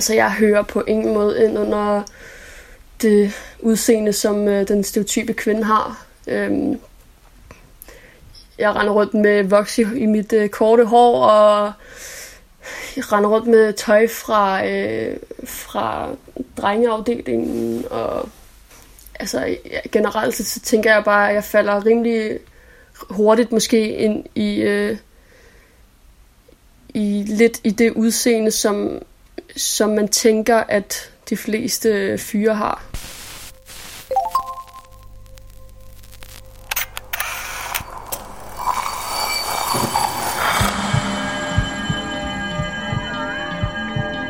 altså jeg hører på ingen måde ind under det udseende, som øh, den stereotype kvinde har. Øhm, jeg render rundt med voks i, i mit øh, korte hår, og jeg render rundt med tøj fra, øh, fra drengeafdelingen, og altså generelt så, så tænker jeg bare, at jeg falder rimelig hurtigt måske ind i, øh, i lidt i det udseende, som, som man tænker, at de fleste fyre har.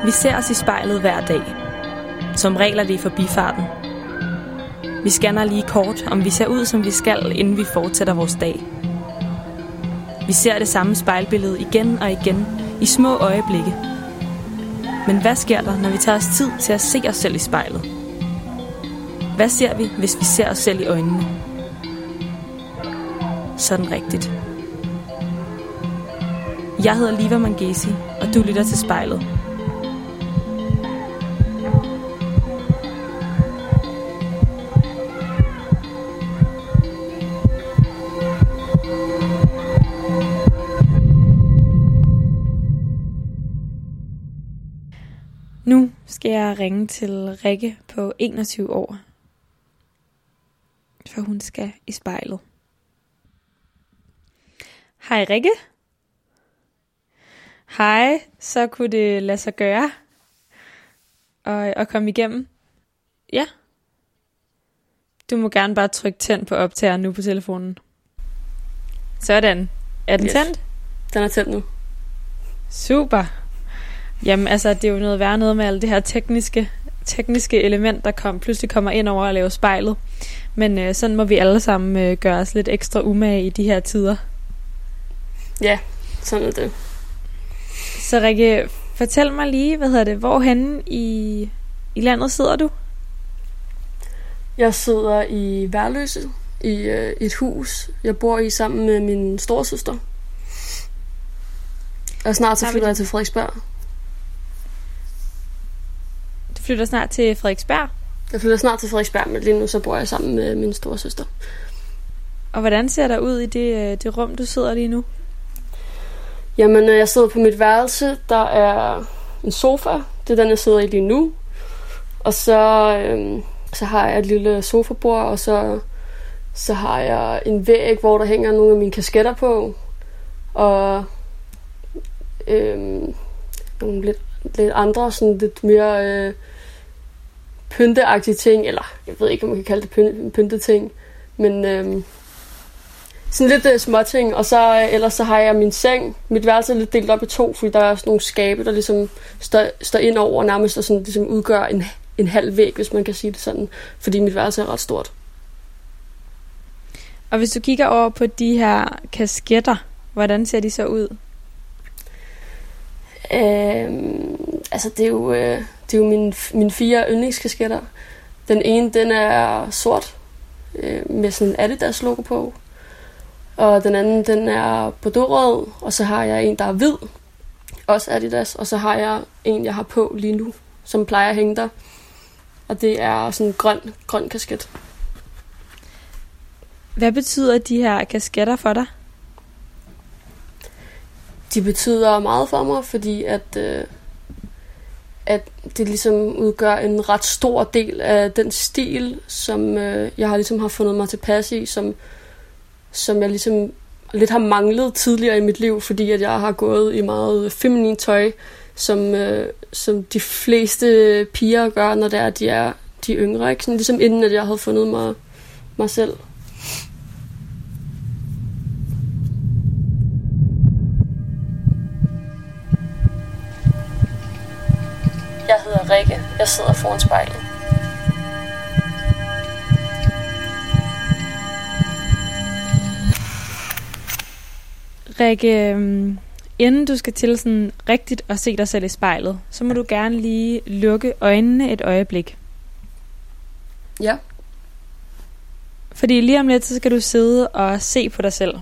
Vi ser os i spejlet hver dag. Som regler vi i forbifarten. Vi scanner lige kort, om vi ser ud, som vi skal, inden vi fortsætter vores dag. Vi ser det samme spejlbillede igen og igen, i små øjeblikke. Men hvad sker der, når vi tager os tid til at se os selv i spejlet? Hvad ser vi, hvis vi ser os selv i øjnene? Sådan rigtigt. Jeg hedder Liva Mangesi, og du lytter til spejlet. Skal jeg ringe til Rikke på 21 år. For hun skal i spejlet. Hej Rikke. Hej, så kunne det lade sig gøre og, og komme igennem. Ja. Du må gerne bare trykke tænd på optageren nu på telefonen. Sådan. Er den yes. tændt? Den er tændt nu. Super. Jamen altså, det er jo noget værre noget med alle det her tekniske, tekniske element, der kom, pludselig kommer ind over at lave spejlet. Men øh, sådan må vi alle sammen øh, gøre os lidt ekstra umage i de her tider. Ja, sådan er det. Så Rikke, fortæl mig lige, hvad hedder det, hvorhenne i, i landet sidder du? Jeg sidder i Værløse, i øh, et hus, jeg bor i sammen med min storsøster. Og snart så flytter jeg til Frederiksberg. Du flytter snart til Frederiksberg? Jeg flytter snart til Frederiksberg, men lige nu så bor jeg sammen med min storsøster. Og hvordan ser der ud i det, øh, det rum, du sidder lige nu? Jamen, jeg sidder på mit værelse. Der er en sofa. Det er den, jeg sidder i lige nu. Og så, øhm, så har jeg et lille sofabord, og så, så har jeg en væg, hvor der hænger nogle af mine kasketter på. Og øhm, nogle lidt, lidt andre, sådan lidt mere øh, pynteagtige ting. Eller jeg ved ikke, om man kan kalde det pynteting. Men øhm, sådan lidt uh, småting, og så uh, ellers så har jeg min seng. Mit værelse er lidt delt op i to, fordi der er sådan nogle skabe, der ligesom står, står ind over nærmest og sådan ligesom udgør en, en halv væg, hvis man kan sige det sådan, fordi mit værelse er ret stort. Og hvis du kigger over på de her kasketter, hvordan ser de så ud? Øhm, altså det er jo, øh, det er jo mine, mine fire yndlingskasketter. Den ene, den er sort, øh, med sådan en Adidas logo på. Og den anden, den er bordeaux og så har jeg en, der er hvid, også Adidas, og så har jeg en, jeg har på lige nu, som plejer at hænge der. Og det er sådan en grøn, grøn kasket. Hvad betyder de her kasketter for dig? De betyder meget for mig, fordi at, øh, at det ligesom udgør en ret stor del af den stil, som øh, jeg har ligesom har fundet mig tilpas i, som som jeg ligesom lidt har manglet tidligere i mit liv, fordi at jeg har gået i meget feminin tøj, som, øh, som de fleste piger gør, når det er, de er de yngre. Ikke? Sådan, ligesom inden at jeg havde fundet mig, mig selv. Jeg hedder Rikke. Jeg sidder foran spejlet. Rikke, øhm, inden du skal til sådan rigtigt at se dig selv i spejlet, så må du gerne lige lukke øjnene et øjeblik. Ja. Fordi lige om lidt, så skal du sidde og se på dig selv.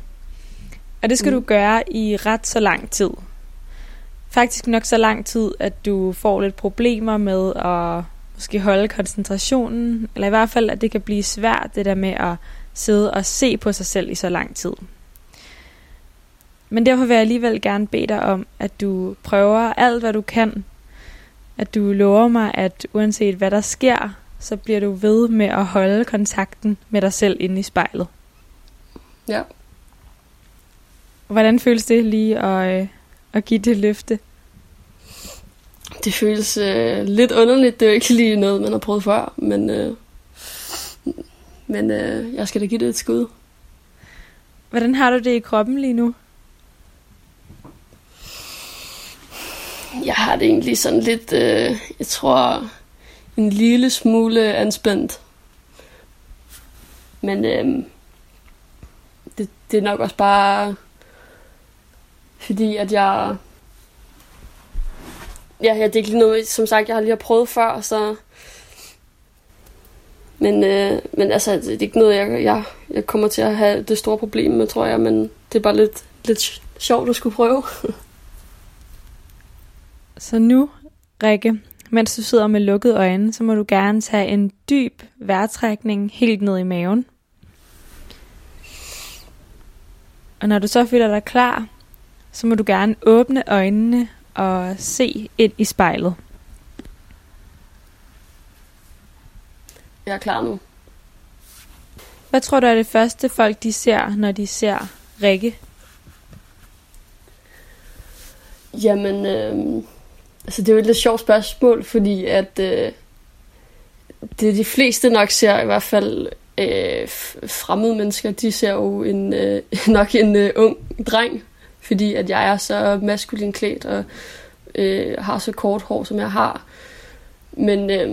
Og det skal mm. du gøre i ret så lang tid. Faktisk nok så lang tid, at du får lidt problemer med at måske holde koncentrationen, eller i hvert fald, at det kan blive svært, det der med at sidde og se på sig selv i så lang tid. Men derfor vil jeg alligevel gerne bede dig om, at du prøver alt, hvad du kan. At du lover mig, at uanset hvad der sker, så bliver du ved med at holde kontakten med dig selv inde i spejlet. Ja. Hvordan føles det lige at, øh, at give det løfte? Det føles øh, lidt underligt. Det er jo ikke lige noget, man har prøvet før, men, øh, men øh, jeg skal da give det et skud. Hvordan har du det i kroppen lige nu? Jeg har det egentlig sådan lidt, øh, jeg tror, en lille smule anspændt. Men øh, det, det er nok også bare fordi, at jeg... Ja, ja, det er ikke lige noget, som sagt, jeg har lige har prøvet før, så... Men, øh, men altså, det er ikke noget, jeg, jeg, jeg kommer til at have det store problem med, tror jeg, men det er bare lidt, lidt sjovt at skulle prøve. Så nu, Rikke, mens du sidder med lukkede øjne, så må du gerne tage en dyb vejrtrækning helt ned i maven. Og når du så føler dig klar, så må du gerne åbne øjnene og se ind i spejlet. Jeg er klar nu. Hvad tror du er det første folk de ser, når de ser Rikke? Jamen, øh, altså det er jo et lidt sjovt spørgsmål, fordi at øh, det de fleste nok ser, i hvert fald øh, fremmede mennesker, de ser jo en, øh, nok en øh, ung dreng, fordi at jeg er så maskulin klædt og øh, har så kort hår, som jeg har. Men, øh,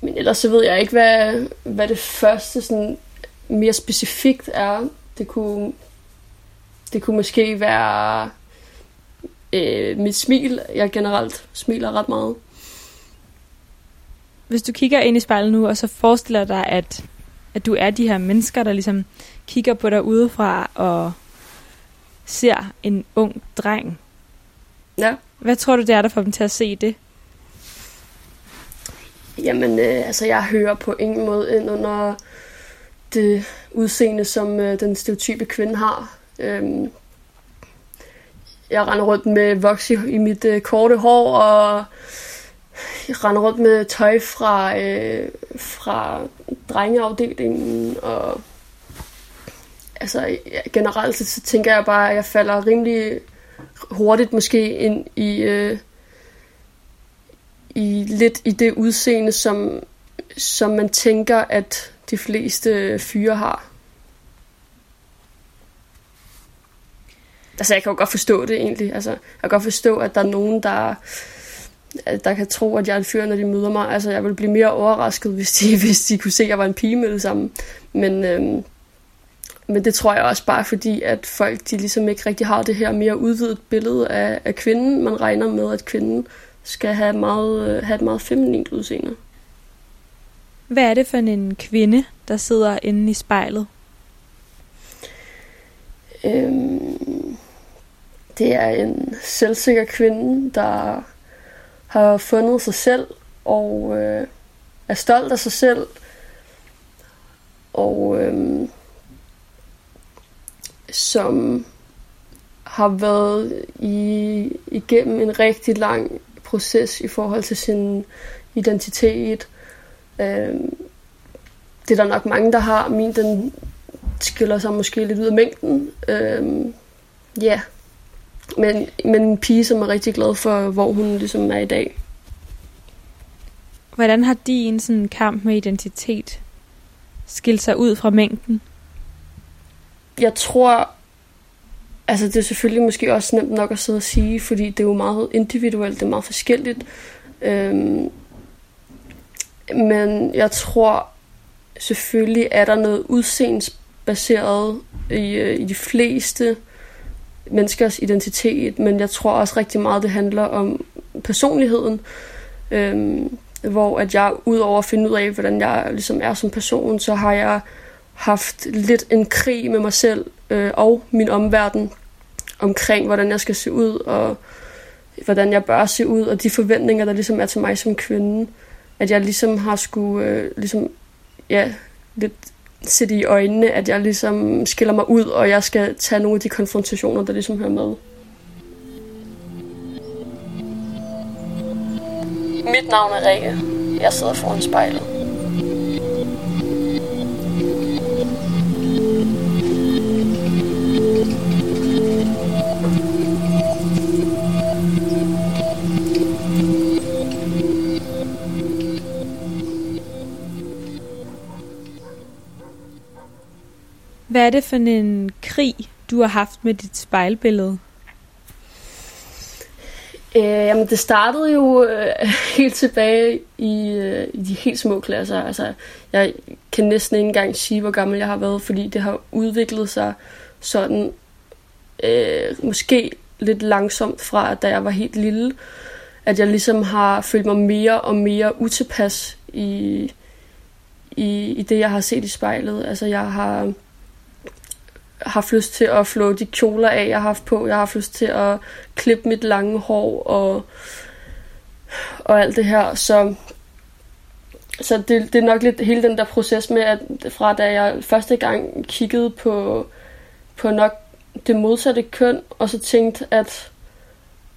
men ellers så ved jeg ikke, hvad, hvad det første sådan mere specifikt er. Det kunne, det kunne måske være øh, mit smil. Jeg generelt smiler ret meget. Hvis du kigger ind i spejlet nu, og så forestiller dig, at, at du er de her mennesker, der ligesom kigger på dig udefra og ser en ung dreng. Ja. Hvad tror du, det er, der får dem til at se det? Jamen, øh, altså jeg hører på ingen måde ind under det udseende, som øh, den stereotype kvinde har. Øhm, jeg render rundt med voks i, i mit øh, korte hår, og jeg render rundt med tøj fra, øh, fra drengeafdelingen, og altså generelt så tænker jeg bare, at jeg falder rimelig hurtigt måske ind i, øh, i lidt i det udseende, som, som man tænker, at de fleste fyre har. Altså, jeg kan jo godt forstå det egentlig. Altså, jeg kan godt forstå, at der er nogen, der, der kan tro, at jeg er en fyr, når de møder mig. Altså, jeg ville blive mere overrasket, hvis de, hvis de kunne se, at jeg var en pige med det samme. Men, øhm, men det tror jeg også bare fordi, at folk de ligesom ikke rigtig har det her mere udvidet billede af, af kvinden. Man regner med, at kvinden skal have, meget, øh, have et meget feminint udseende. Hvad er det for en kvinde, der sidder inde i spejlet? Øhm, det er en selvsikker kvinde, der har fundet sig selv og øh, er stolt af sig selv. Og øh, som har været i, igennem en rigtig lang proces i forhold til sin identitet. Øh, det er der nok mange, der har. Min, den skiller sig måske lidt ud af mængden. Øh, ja, yeah. men, men en pige, som er rigtig glad for, hvor hun ligesom er i dag. Hvordan har din sådan, kamp med identitet skilt sig ud fra mængden? jeg tror, altså det er selvfølgelig måske også nemt nok at sidde og sige, fordi det er jo meget individuelt, det er meget forskelligt. Øhm, men jeg tror selvfølgelig er der noget udseendsbaseret i, øh, i de fleste menneskers identitet, men jeg tror også rigtig meget, det handler om personligheden. Øhm, hvor at jeg, udover at finde ud af, hvordan jeg ligesom er som person, så har jeg haft lidt en krig med mig selv øh, og min omverden omkring, hvordan jeg skal se ud, og hvordan jeg bør se ud, og de forventninger, der ligesom er til mig som kvinde. At jeg ligesom har skulle, øh, ligesom, ja, lidt sætte i øjnene, at jeg ligesom skiller mig ud, og jeg skal tage nogle af de konfrontationer, der ligesom hører med. Mit navn er Rikke. Jeg sidder foran spejlet. Hvad er det for en krig, du har haft med dit spejlbillede? Øh, jamen, det startede jo øh, helt tilbage i, øh, i de helt små klasser. Altså, jeg kan næsten ikke engang sige, hvor gammel jeg har været, fordi det har udviklet sig sådan, øh, måske lidt langsomt fra, da jeg var helt lille, at jeg ligesom har følt mig mere og mere utilpas i, i, i det, jeg har set i spejlet. Altså, jeg har haft lyst til at flå de kjoler af, jeg har haft på. Jeg har haft lyst til at klippe mit lange hår og, og alt det her. Så, så det, det er nok lidt hele den der proces med, at fra da jeg første gang kiggede på, på nok det modsatte køn, og så tænkte, at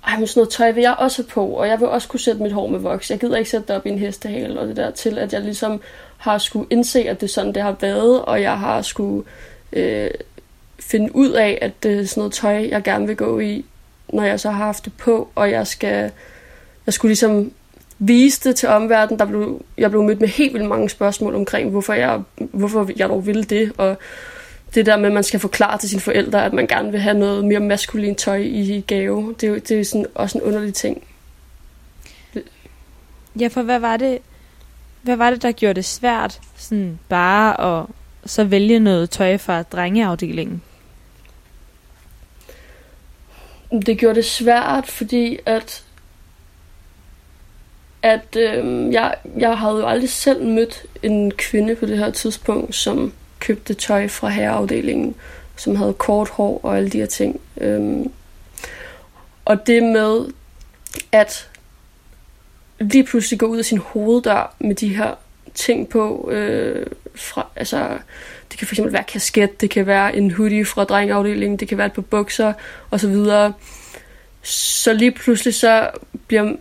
ej, men sådan noget tøj vil jeg også på, og jeg vil også kunne sætte mit hår med voks. Jeg gider ikke sætte det op i en hestehale og det der til, at jeg ligesom har skulle indse, at det er sådan, det har været, og jeg har skulle øh, finde ud af, at det er sådan noget tøj, jeg gerne vil gå i, når jeg så har haft det på, og jeg skal, jeg skulle ligesom vise det til omverdenen. Der blev, jeg blev mødt med helt vildt mange spørgsmål omkring, hvorfor jeg, hvorfor jeg dog ville det, og det der med, at man skal forklare til sine forældre, at man gerne vil have noget mere maskulin tøj i gave, det, er, det er sådan, også en underlig ting. Ja, for hvad var det, hvad var det, der gjorde det svært sådan bare at så vælge noget tøj fra drengeafdelingen? Det gjorde det svært, fordi at at øh, jeg, jeg havde jo aldrig selv mødt en kvinde på det her tidspunkt, som købte tøj fra herreafdelingen, som havde kort hår og alle de her ting. Øh, og det med, at lige pludselig gå ud af sin hoveddør med de her ting på, øh, fra, altså det kan fx være kasket, det kan være en hoodie fra drengafdelingen, det kan være et par bukser osv. Så, så lige pludselig så bliver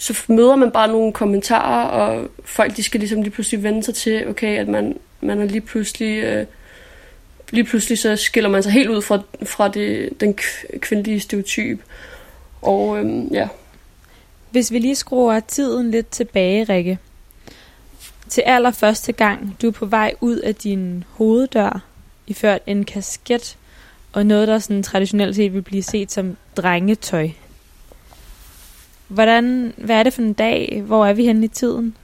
så møder man bare nogle kommentarer, og folk de skal ligesom lige pludselig vende sig til, okay, at man, man er lige pludselig, øh, lige pludselig så skiller man sig helt ud fra, fra det, den kvindelige stereotyp. Og øhm, ja. Hvis vi lige skruer tiden lidt tilbage, Rikke, til allerførste gang, du er på vej ud af din hoveddør, iført en kasket og noget, der sådan traditionelt set vil blive set som drengetøj. Hvordan, hvad er det for en dag? Hvor er vi henne i tiden?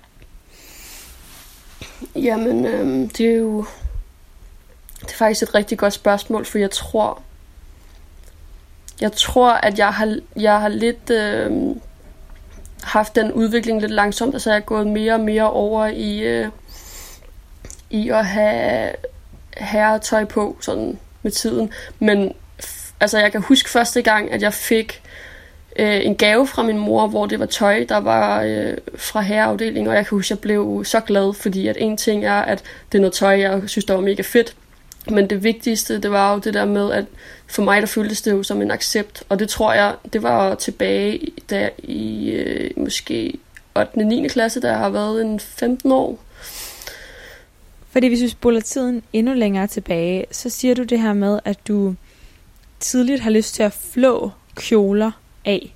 Jamen, øhm, det er jo det er faktisk et rigtig godt spørgsmål, for jeg tror, jeg tror, at jeg har, jeg har lidt øh, haft den udvikling lidt langsomt, altså jeg er gået mere og mere over i, øh, i at have herretøj på sådan med tiden. Men altså jeg kan huske første gang, at jeg fik øh, en gave fra min mor, hvor det var tøj, der var øh, fra herreafdelingen, og jeg kan huske, at jeg blev så glad, fordi at en ting er, at det er noget tøj, jeg synes, der var mega fedt, men det vigtigste, det var jo det der med, at for mig, der føltes det jo som en accept. Og det tror jeg, det var tilbage der i øh, måske 8. og 9. klasse, der har været en 15 år. Fordi hvis vi spoler tiden endnu længere tilbage, så siger du det her med, at du tidligt har lyst til at flå kjoler af.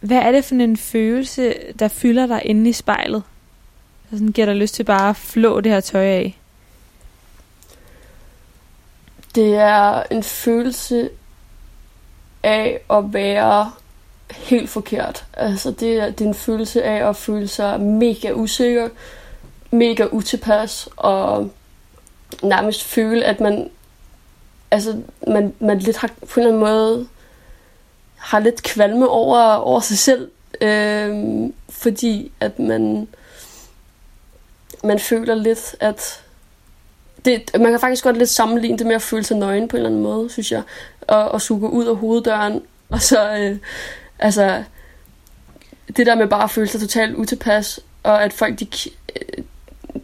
Hvad er det for en følelse, der fylder dig inde i spejlet? Så sådan giver dig lyst til bare at flå det her tøj af? Det er en følelse af at være helt forkert. Altså det er, det er en følelse af at føle sig mega usikker, mega utilpas og nærmest føle, at man altså man, man lidt har på en eller anden måde har lidt kvalme over, over sig selv, øh, fordi at man man føler lidt, at det, man kan faktisk godt lidt sammenligne det med at føle sig nøgen på en eller anden måde, synes jeg. Og, og suge ud af hoveddøren Og så, øh, altså, det der med bare at føle sig totalt utilpas, og at folk, de, øh,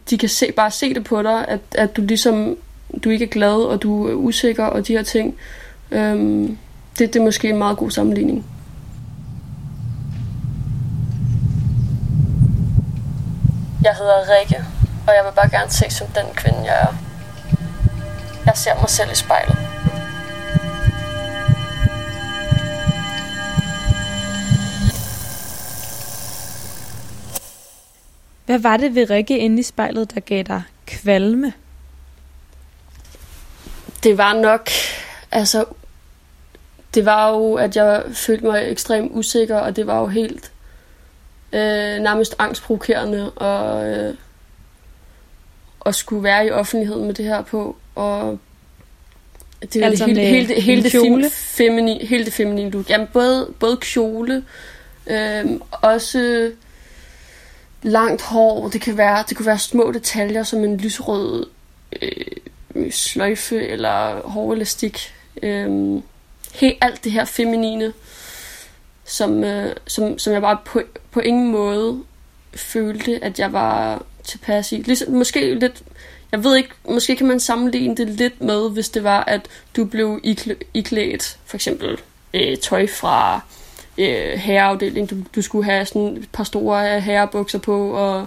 de kan se, bare se det på dig, at, at du ligesom, du ikke er glad, og du er usikker, og de her ting. Øhm, det, det er måske en meget god sammenligning. Jeg hedder Rikke, og jeg vil bare gerne se som den kvinde, jeg er. Jeg ser mig selv i spejlet. Hvad var det ved Rikke inde i spejlet, der gav dig kvalme? Det var nok, altså, det var jo, at jeg følte mig ekstremt usikker, og det var jo helt øh, nærmest angstprovokerende og øh, at skulle være i offentligheden med det her på. Og det er altså hele, hele, hele, hele, det fem, femini, hele det feminine look. Jamen, både, både kjole, øh, også langt hår. Det kan være, det kunne være små detaljer, som en lysrød øh, sløjfe eller hårelastik. Øh, helt alt det her feminine, som, øh, som, som jeg bare på, på ingen måde følte, at jeg var tilpas i. Ligesom, måske lidt, jeg ved ikke, måske kan man sammenligne det lidt med, hvis det var, at du blev iklædt, for eksempel øh, tøj fra øh, herreafdeling. Du, du skulle have sådan et par store herrebukser på, og,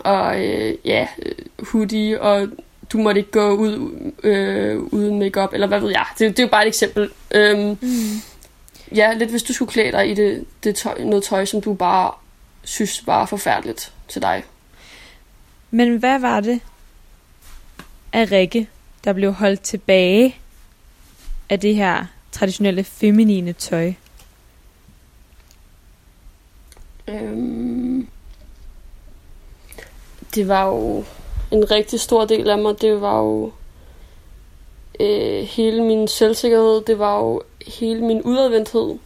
og øh, ja, hoodie, og du måtte ikke gå ud øh, uden makeup eller hvad ved jeg. Det, det er jo bare et eksempel. Øhm, mm. Ja, lidt hvis du skulle klæde dig i det, det tøj, noget tøj, som du bare synes var forfærdeligt til dig. Men hvad var det af Rikke, der blev holdt tilbage af det her traditionelle feminine tøj? Øhm, det var jo en rigtig stor del af mig. Det var jo øh, hele min selvsikkerhed. Det var jo hele min udadvendthed.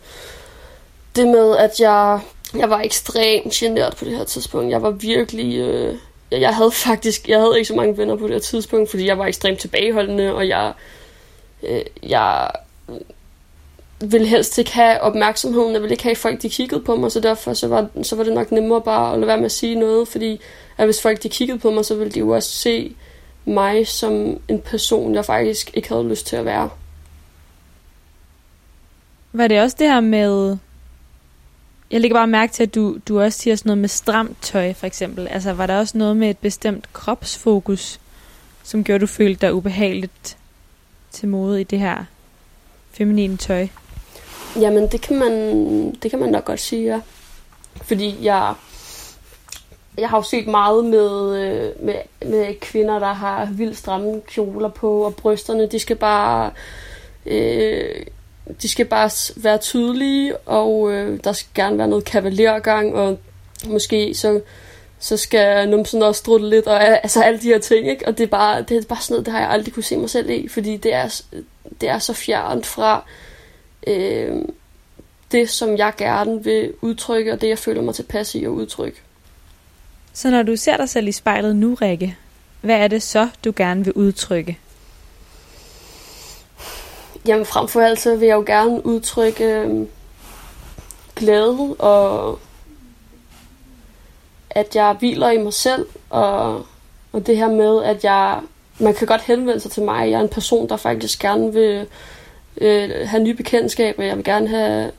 Det med, at jeg, jeg var ekstremt generet på det her tidspunkt. Jeg var virkelig... Øh, jeg havde faktisk jeg havde ikke så mange venner på det her tidspunkt, fordi jeg var ekstremt tilbageholdende, og jeg, øh, jeg ville helst ikke have opmærksomheden, jeg ville ikke have, at folk de kiggede på mig, så derfor så var, så var det nok nemmere bare at lade være med at sige noget, fordi at hvis folk de kiggede på mig, så ville de jo også se mig som en person, jeg faktisk ikke havde lyst til at være. Var det også det her med... Jeg lægger bare mærke til, at du, du også siger sådan noget med stramt tøj, for eksempel. Altså, var der også noget med et bestemt kropsfokus, som gjorde, du følte dig ubehageligt til mode i det her feminine tøj? Jamen, det kan man, det kan man nok godt sige, ja. Fordi jeg, jeg har jo set meget med, øh, med, med kvinder, der har vildt stramme kjoler på, og brysterne, de skal bare... Øh, de skal bare være tydelige, og øh, der skal gerne være noget kavalergang, og måske så, så skal numsen også strutte lidt, og altså alle de her ting, ikke? Og det er, bare, det er bare sådan noget, det har jeg aldrig kunne se mig selv i, fordi det er, det er så fjernt fra øh, det, som jeg gerne vil udtrykke, og det, jeg føler mig tilpas i at udtrykke. Så når du ser dig selv i spejlet nu, Rikke, hvad er det så, du gerne vil udtrykke? Jamen frem for alt, så vil jeg jo gerne udtrykke øh, glæde, og at jeg hviler i mig selv, og, og det her med, at jeg, man kan godt henvende sig til mig. Jeg er en person, der faktisk gerne vil øh, have nye bekendtskaber. Jeg vil gerne have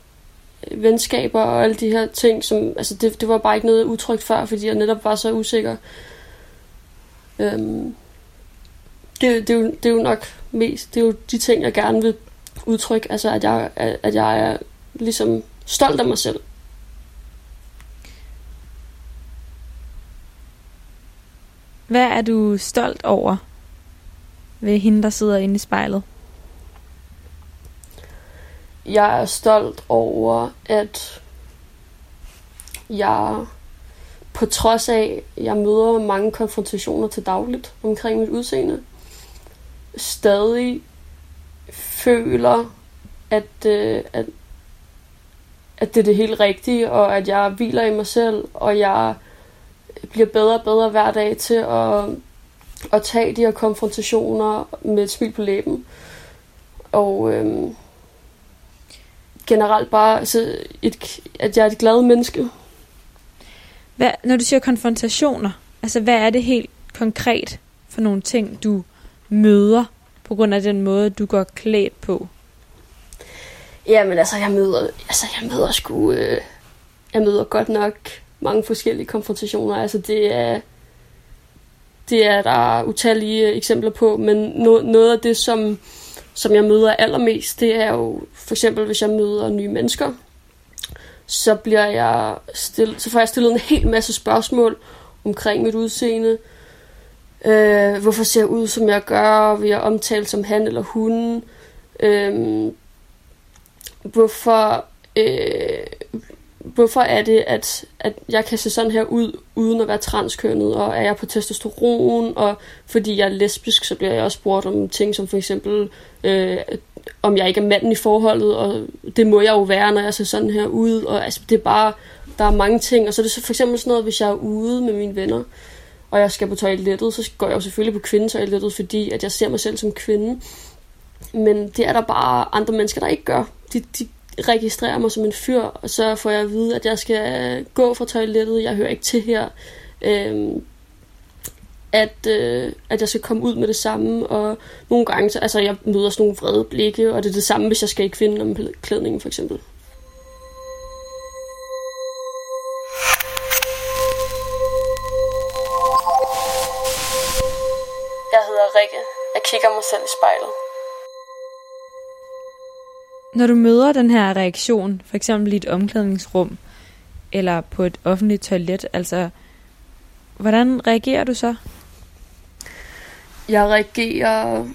venskaber og alle de her ting, som, altså det, det var bare ikke noget udtrykt før, fordi jeg netop var så usikker. Øhm, det, det, er jo, det er jo nok mest, det er jo de ting, jeg gerne vil udtrykke, altså at jeg, at jeg er ligesom stolt af mig selv. Hvad er du stolt over ved hende, der sidder inde i spejlet? jeg er stolt over, at jeg på trods af, jeg møder mange konfrontationer til dagligt omkring mit udseende, stadig føler, at, øh, at, at det er det helt rigtige, og at jeg hviler i mig selv, og jeg bliver bedre og bedre hver dag til at, at tage de her konfrontationer med et smil på læben. Og øhm, generelt bare, altså, et, at jeg er et glad menneske. Hvad, når du siger konfrontationer, altså hvad er det helt konkret for nogle ting, du møder på grund af den måde, du går klædt på? Jamen altså, jeg møder, altså, jeg møder sgu, øh, jeg møder godt nok mange forskellige konfrontationer. Altså, det er, det er der utallige øh, eksempler på, men no, noget af det, som, som jeg møder allermest, det er jo for eksempel, hvis jeg møder nye mennesker, så bliver jeg stillet, så får jeg stillet en hel masse spørgsmål omkring mit udseende. Øh, hvorfor ser jeg ud, som jeg gør? Vil jeg omtale som han eller hun? Øh, hvorfor, øh, hvorfor er det, at, at jeg kan se sådan her ud, uden at være transkønnet, og er jeg på testosteron, og fordi jeg er lesbisk, så bliver jeg også spurgt om ting som for eksempel, øh, om jeg ikke er manden i forholdet, og det må jeg jo være, når jeg ser sådan her ud, og altså, det er bare, der er mange ting, og så er det så for eksempel sådan noget, hvis jeg er ude med mine venner, og jeg skal på toilettet, så går jeg jo selvfølgelig på kvindetoilettet, fordi at jeg ser mig selv som kvinde, men det er der bare andre mennesker, der ikke gør. De, de registrerer mig som en fyr, og så får jeg at vide, at jeg skal gå fra toilettet, jeg hører ikke til her. Øhm, at, øh, at jeg skal komme ud med det samme, og nogle gange, så, altså jeg møder sådan nogle vrede blikke, og det er det samme, hvis jeg skal i klædningen for eksempel. Spejlet. Når du møder den her reaktion, for eksempel i et omklædningsrum, eller på et offentligt toilet, altså, hvordan reagerer du så? Jeg reagerer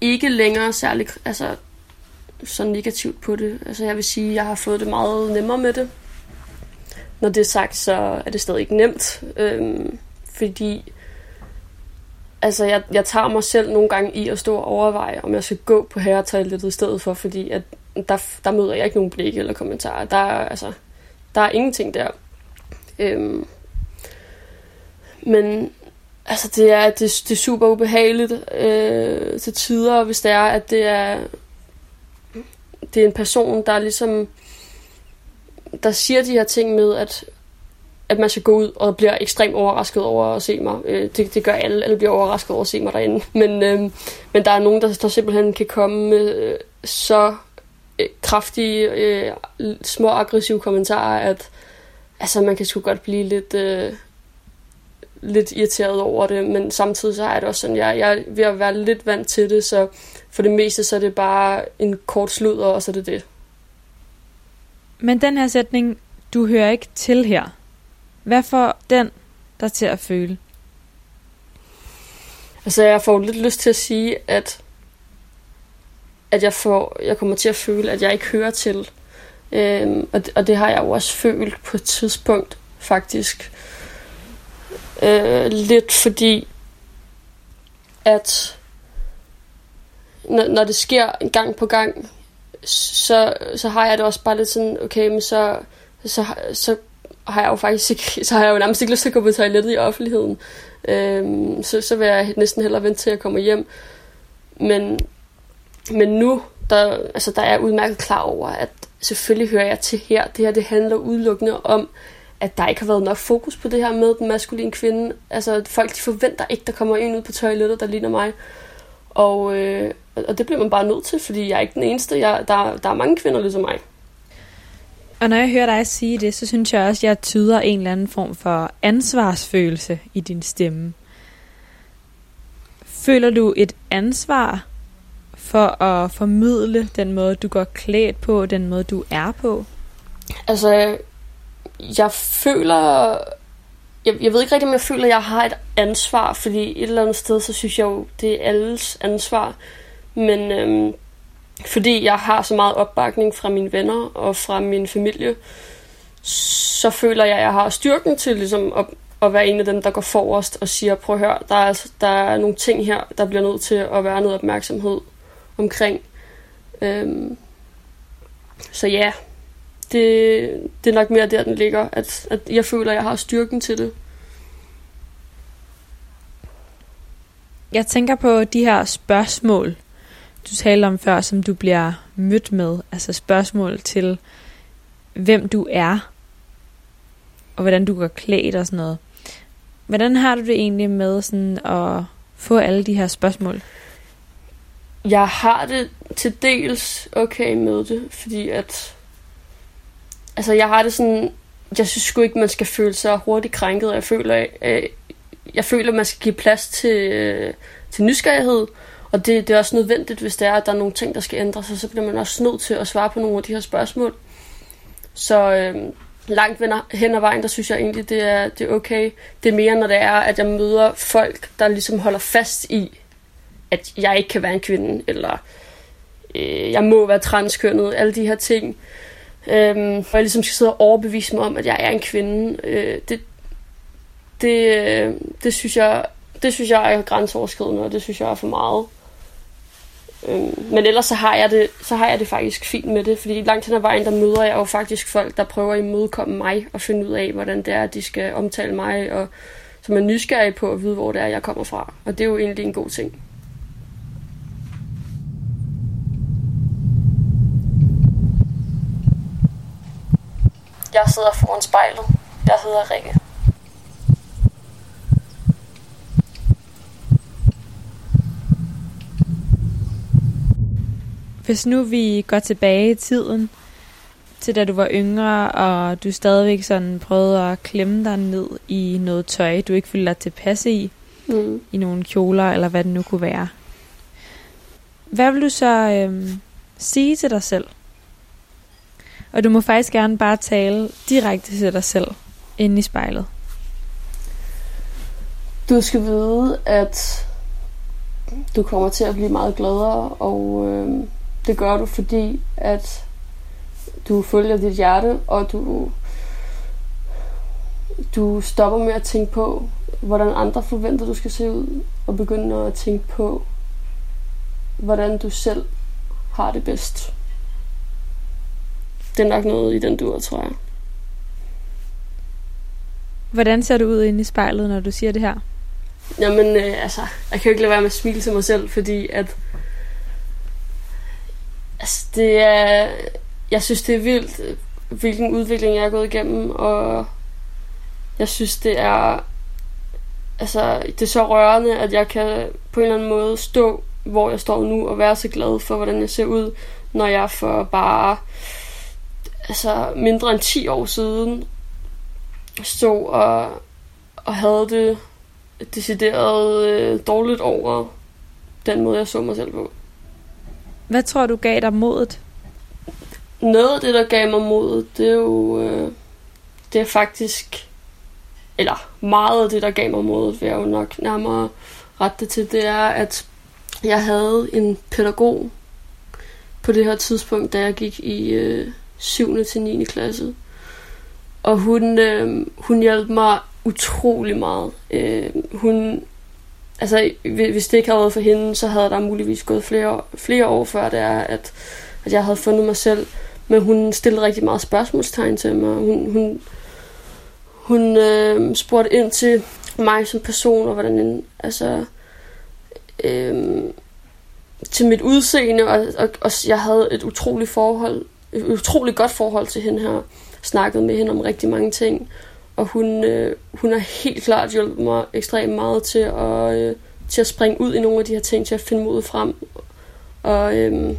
ikke længere særlig altså, så negativt på det. Altså, jeg vil sige, at jeg har fået det meget nemmere med det. Når det er sagt, så er det stadig ikke nemt. Øhm, fordi altså, jeg, jeg tager mig selv nogle gange i at stå og overveje, om jeg skal gå på herretoilettet i stedet for, fordi at der, der møder jeg ikke nogen blikke eller kommentarer. Der er, altså, der er ingenting der. Øhm, men altså, det er, det, det er super ubehageligt øh, til tider, hvis det er, at det er, det er en person, der ligesom der siger de her ting med, at at man skal gå ud og bliver ekstremt overrasket over at se mig. Øh, det, det gør alle. Alle bliver overrasket over at se mig derinde. Men, øh, men der er nogen, der, der simpelthen kan komme med øh, så øh, kraftige, øh, små aggressive kommentarer, at altså, man kan sgu godt blive lidt, øh, lidt irriteret over det. Men samtidig så er det også sådan, jeg, jeg er ved at være lidt vant til det, så for det meste så er det bare en kort sludder, og så er det det. Men den her sætning, du hører ikke til her, hvad får den der til at føle? Altså, jeg får lidt lyst til at sige, at, at jeg, får, jeg kommer til at føle, at jeg ikke hører til. Øhm, og, det, og det har jeg jo også følt på et tidspunkt, faktisk. Øh, lidt fordi, at når, når det sker gang på gang, så, så har jeg det også bare lidt sådan, okay, men så, så, så har jeg jo faktisk ikke, så har jeg jo nærmest ikke lyst til at gå på toilettet i offentligheden. Øhm, så, så vil jeg næsten hellere vente til at komme hjem. Men, men nu, der, altså, der er jeg udmærket klar over, at selvfølgelig hører jeg til her. Det her det handler udelukkende om, at der ikke har været nok fokus på det her med den maskuline kvinde. Altså folk de forventer ikke, der kommer en ud på toilettet, der ligner mig. Og, øh, og det bliver man bare nødt til, fordi jeg er ikke den eneste. Jeg, der, der er mange kvinder ligesom mig. Og når jeg hører dig sige det, så synes jeg også, at jeg tyder en eller anden form for ansvarsfølelse i din stemme. Føler du et ansvar for at formidle den måde, du går klædt på, den måde, du er på? Altså, jeg føler... Jeg, jeg ved ikke rigtig, om jeg føler, at jeg har et ansvar, fordi et eller andet sted, så synes jeg jo, det er alles ansvar. Men øhm, fordi jeg har så meget opbakning fra mine venner og fra min familie, så føler jeg, at jeg har styrken til ligesom at, at være en af dem, der går forrest og siger, prøv at høre, der er, altså, der er nogle ting her, der bliver nødt til at være noget opmærksomhed omkring. Øhm, så ja, det, det er nok mere der, den ligger, at, at jeg føler, at jeg har styrken til det. Jeg tænker på de her spørgsmål, du talte om før, som du bliver mødt med, altså spørgsmål til, hvem du er, og hvordan du går klædt og sådan noget. Hvordan har du det egentlig med sådan at få alle de her spørgsmål? Jeg har det til dels okay med det, fordi at... Altså, jeg har det sådan... Jeg synes sgu ikke, man skal føle sig hurtigt krænket, og jeg føler, øh, jeg føler, man skal give plads til, øh, til nysgerrighed, og det, det er også nødvendigt, hvis det er, at der er nogle ting, der skal ændres, og så bliver man også nødt til at svare på nogle af de her spørgsmål. Så øh, langt hen ad vejen, der synes jeg egentlig, det er, det er okay. Det er mere, når det er, at jeg møder folk, der ligesom holder fast i, at jeg ikke kan være en kvinde, eller øh, jeg må være transkønnet, alle de her ting. Øhm, og jeg ligesom skal sidde og overbevise mig om, at jeg er en kvinde. Øh, det, det, øh, det, synes jeg, det synes jeg er grænseoverskridende, og det synes jeg er for meget. Øhm, men ellers så har, jeg det, så har jeg det faktisk fint med det, fordi langt hen ad vejen, der møder jeg jo faktisk folk, der prøver at imødekomme mig og finde ud af, hvordan det er, at de skal omtale mig, og som er nysgerrige på at vide, hvor det er, jeg kommer fra. Og det er jo egentlig en god ting. Jeg sidder foran spejlet. Jeg hedder Rikke. Hvis nu vi går tilbage i tiden, til da du var yngre, og du stadigvæk sådan prøvede at klemme dig ned i noget tøj, du ikke følte dig tilpasse i, mm. i nogle kjoler, eller hvad det nu kunne være. Hvad vil du så øhm, sige til dig selv? Og du må faktisk gerne bare tale direkte til dig selv, inde i spejlet. Du skal vide, at du kommer til at blive meget gladere, og øh, det gør du, fordi at du følger dit hjerte, og du, du stopper med at tænke på, hvordan andre forventer, du skal se ud, og begynder at tænke på, hvordan du selv har det bedst. Det er nok noget i den dur, tror jeg. Hvordan ser du ud inde i spejlet, når du siger det her? Jamen, øh, altså, jeg kan jo ikke lade være med at smile til mig selv, fordi at Altså, det er... Jeg synes, det er vildt, hvilken udvikling jeg er gået igennem, og jeg synes, det er... Altså, det er så rørende, at jeg kan på en eller anden måde stå, hvor jeg står nu, og være så glad for, hvordan jeg ser ud, når jeg for bare altså, mindre end 10 år siden stod og, og havde det decideret øh, dårligt over den måde, jeg så mig selv på. Hvad tror du gav dig modet? Noget af det, der gav mig modet, det er jo... Øh, det er faktisk... Eller meget af det, der gav mig modet, vil jeg jo nok nærmere rette det til, det er, at jeg havde en pædagog på det her tidspunkt, da jeg gik i øh, 7. til 9. klasse. Og hun, øh, hun hjalp mig utrolig meget. Øh, hun altså, hvis det ikke havde været for hende, så havde der muligvis gået flere, flere år før det er, at, at jeg havde fundet mig selv. Men hun stillede rigtig meget spørgsmålstegn til mig. Hun, hun, hun øh, spurgte ind til mig som person, og hvordan altså, øh, til mit udseende, og, og, og jeg havde et utroligt forhold, et utroligt godt forhold til hende her. Snakket med hende om rigtig mange ting. Og hun, øh, hun har helt klart hjulpet mig ekstremt meget til at, øh, til at springe ud i nogle af de her ting, til at finde modet frem. Og øh,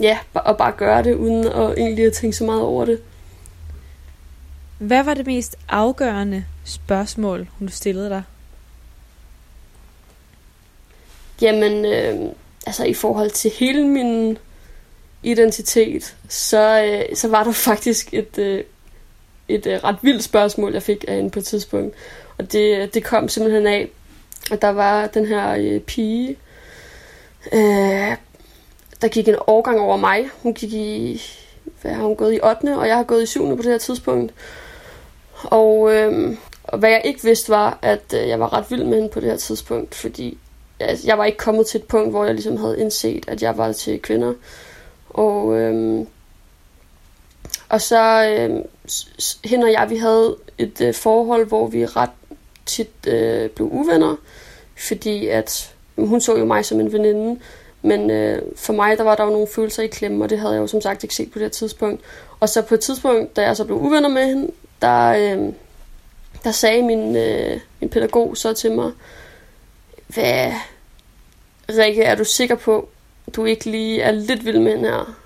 ja, og bare gøre det, uden at egentlig at tænke så meget over det. Hvad var det mest afgørende spørgsmål, hun stillede dig? Jamen, øh, altså i forhold til hele min identitet, så, øh, så var der faktisk et, øh, et øh, ret vildt spørgsmål, jeg fik af hende på et tidspunkt. Og det, det kom simpelthen af, at der var den her øh, pige, øh, der gik en årgang over mig. Hun gik i, hvad har hun gået i 8. og jeg har gået i 7. på det her tidspunkt. Og, øh, og hvad jeg ikke vidste var, at øh, jeg var ret vild med hende på det her tidspunkt, fordi altså, jeg var ikke kommet til et punkt, hvor jeg ligesom havde indset, at jeg var til kvinder. Og øh, og så øh, hende og jeg, vi havde et øh, forhold, hvor vi ret tit øh, blev uvenner, fordi at mm, hun så jo mig som en veninde, Men øh, for mig, der var der jo nogle følelser i klemme, og det havde jeg jo som sagt ikke set på det her tidspunkt. Og så på et tidspunkt, da jeg så blev uvenner med hende, der, øh, der sagde min, øh, min pædagog så til mig, hvad, Rikke, er du sikker på, du ikke lige er lidt vild med hende her?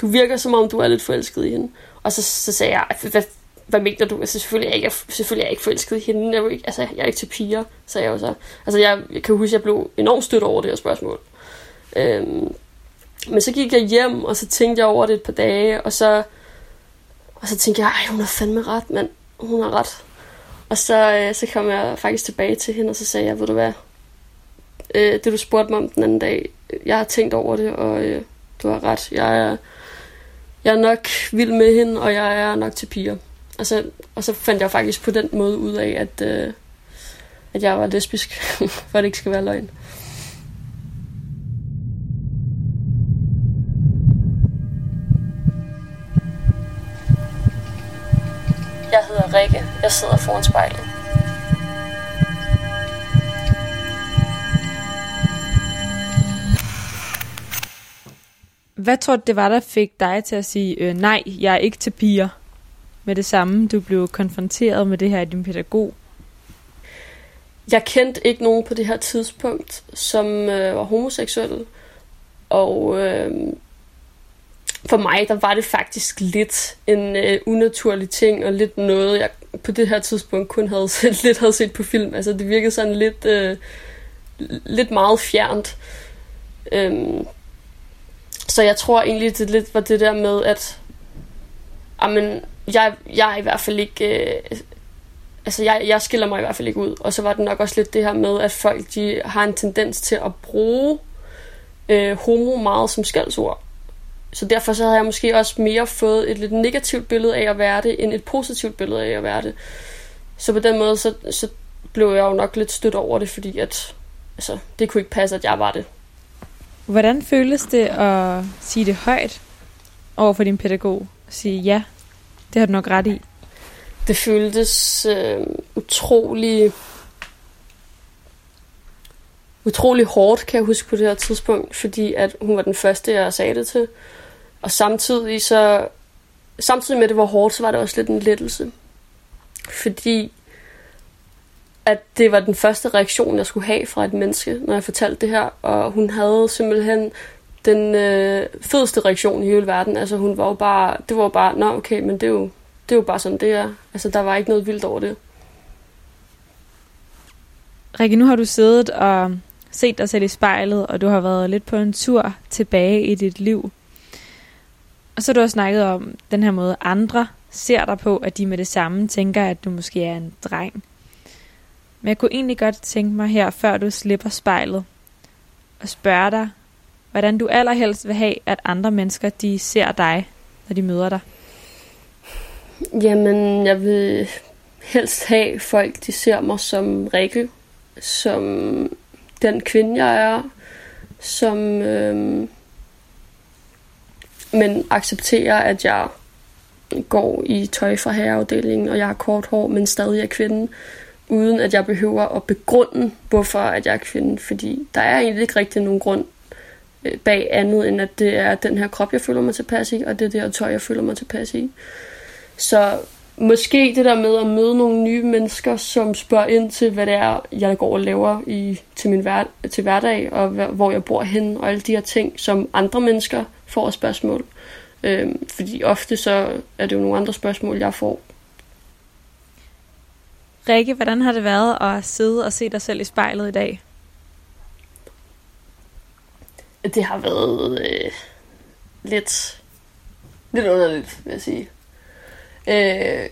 Du virker som om, du er lidt forelsket i hende. Og så, så sagde jeg, hvad, hvad mener du? Altså, selvfølgelig er jeg ikke, selvfølgelig er jeg ikke forelsket i hende. Jeg er, ikke, altså, jeg er ikke til piger, sagde jeg jo så. Altså, jeg, jeg kan huske, at jeg blev enormt stødt over det her spørgsmål. Øhm, men så gik jeg hjem, og så tænkte jeg over det et par dage, og så, og så tænkte jeg, ej, hun har fandme ret, mand. hun har ret. Og så, øh, så kom jeg faktisk tilbage til hende, og så sagde jeg, ved du hvad, øh, det du spurgte mig om den anden dag, jeg har tænkt over det, og øh, du har ret. Jeg er, jeg er nok vild med hende, og jeg er nok til piger. Og så, og så fandt jeg faktisk på den måde ud af, at, øh, at jeg var lesbisk, for at det ikke skal være løgn. Jeg hedder Rikke. Jeg sidder foran spejlet. Hvad tror du, det var, der fik dig til at sige, øh, nej, jeg er ikke til piger? Med det samme, du blev konfronteret med det her i din pædagog. Jeg kendte ikke nogen på det her tidspunkt, som øh, var homoseksuel. Og øh, for mig, der var det faktisk lidt en øh, unaturlig ting, og lidt noget, jeg på det her tidspunkt kun havde set, lidt havde set på film. Altså, det virkede sådan lidt, øh, lidt meget fjernt. Øh, så jeg tror egentlig, det lidt var det der med, at amen, jeg, jeg er i hvert fald ikke... Øh, altså, jeg, jeg skiller mig i hvert fald ikke ud. Og så var det nok også lidt det her med, at folk de har en tendens til at bruge øh, homo meget som skældsord. Så derfor så havde jeg måske også mere fået et lidt negativt billede af at være det, end et positivt billede af at være det. Så på den måde, så, så blev jeg jo nok lidt stødt over det, fordi at, altså, det kunne ikke passe, at jeg var det. Hvordan føles det at sige det højt over for din pædagog? Og sige, ja, det har du nok ret i. Det føltes øh, utrolig utrolig hårdt, kan jeg huske på det her tidspunkt, fordi at hun var den første, jeg sagde det til. Og samtidig så, samtidig med at det var hårdt, så var det også lidt en lettelse. Fordi at det var den første reaktion, jeg skulle have fra et menneske, når jeg fortalte det her. Og hun havde simpelthen den øh, fedeste reaktion i hele verden. Altså hun var jo bare, det var jo bare, nå okay, men det er jo, det er jo bare sådan, det er. Altså der var ikke noget vildt over det. Rikke, nu har du siddet og set dig selv i spejlet, og du har været lidt på en tur tilbage i dit liv. Og så har du også snakket om den her måde, andre ser dig på, at de med det samme tænker, at du måske er en dreng. Men jeg kunne egentlig godt tænke mig her, før du slipper spejlet, og spørge dig, hvordan du allerhelst vil have, at andre mennesker de ser dig, når de møder dig. Jamen, jeg vil helst have folk, de ser mig som Rikke, som den kvinde, jeg er, som øhm, men accepterer, at jeg går i tøj fra herreafdelingen, og jeg har kort hår, men stadig er kvinden uden at jeg behøver at begrunde, hvorfor at jeg er kvinde, fordi der er egentlig ikke rigtig nogen grund øh, bag andet, end at det er den her krop, jeg føler mig tilpas i, og det er det her tøj, jeg føler mig tilpas i. Så måske det der med at møde nogle nye mennesker, som spørger ind til, hvad det er, jeg går og laver i, til min hver, til hverdag, og hvor jeg bor hen, og alle de her ting, som andre mennesker får spørgsmål. Øhm, fordi ofte så er det jo nogle andre spørgsmål, jeg får, Rikke, hvordan har det været at sidde og se dig selv i spejlet i dag? Det har været øh, lidt, lidt underligt, vil jeg sige. Øh,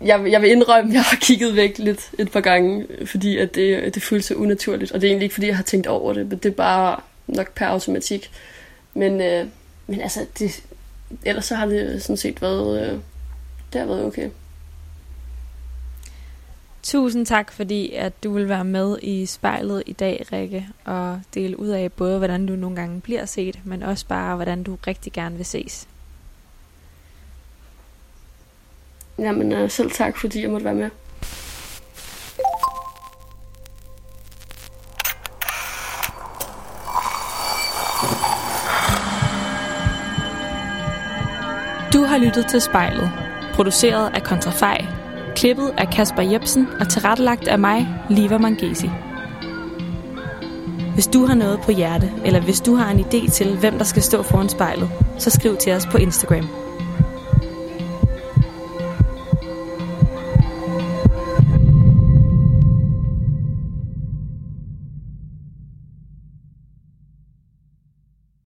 jeg, jeg vil indrømme, at jeg har kigget væk lidt et par gange, fordi at det, det føles så unaturligt. Og det er egentlig ikke, fordi jeg har tænkt over det, men det er bare nok per automatik. Men, øh, men altså, det, ellers så har det sådan set været, øh, det har været okay. Tusind tak, fordi at du vil være med i spejlet i dag, Rikke, og dele ud af både, hvordan du nogle gange bliver set, men også bare, hvordan du rigtig gerne vil ses. Jamen, øh, selv tak, fordi jeg måtte være med. Du har lyttet til spejlet, produceret af Kontrafej klippet af Kasper Jebsen og tilrettelagt af mig, Liva Mangesi. Hvis du har noget på hjerte, eller hvis du har en idé til, hvem der skal stå foran spejlet, så skriv til os på Instagram.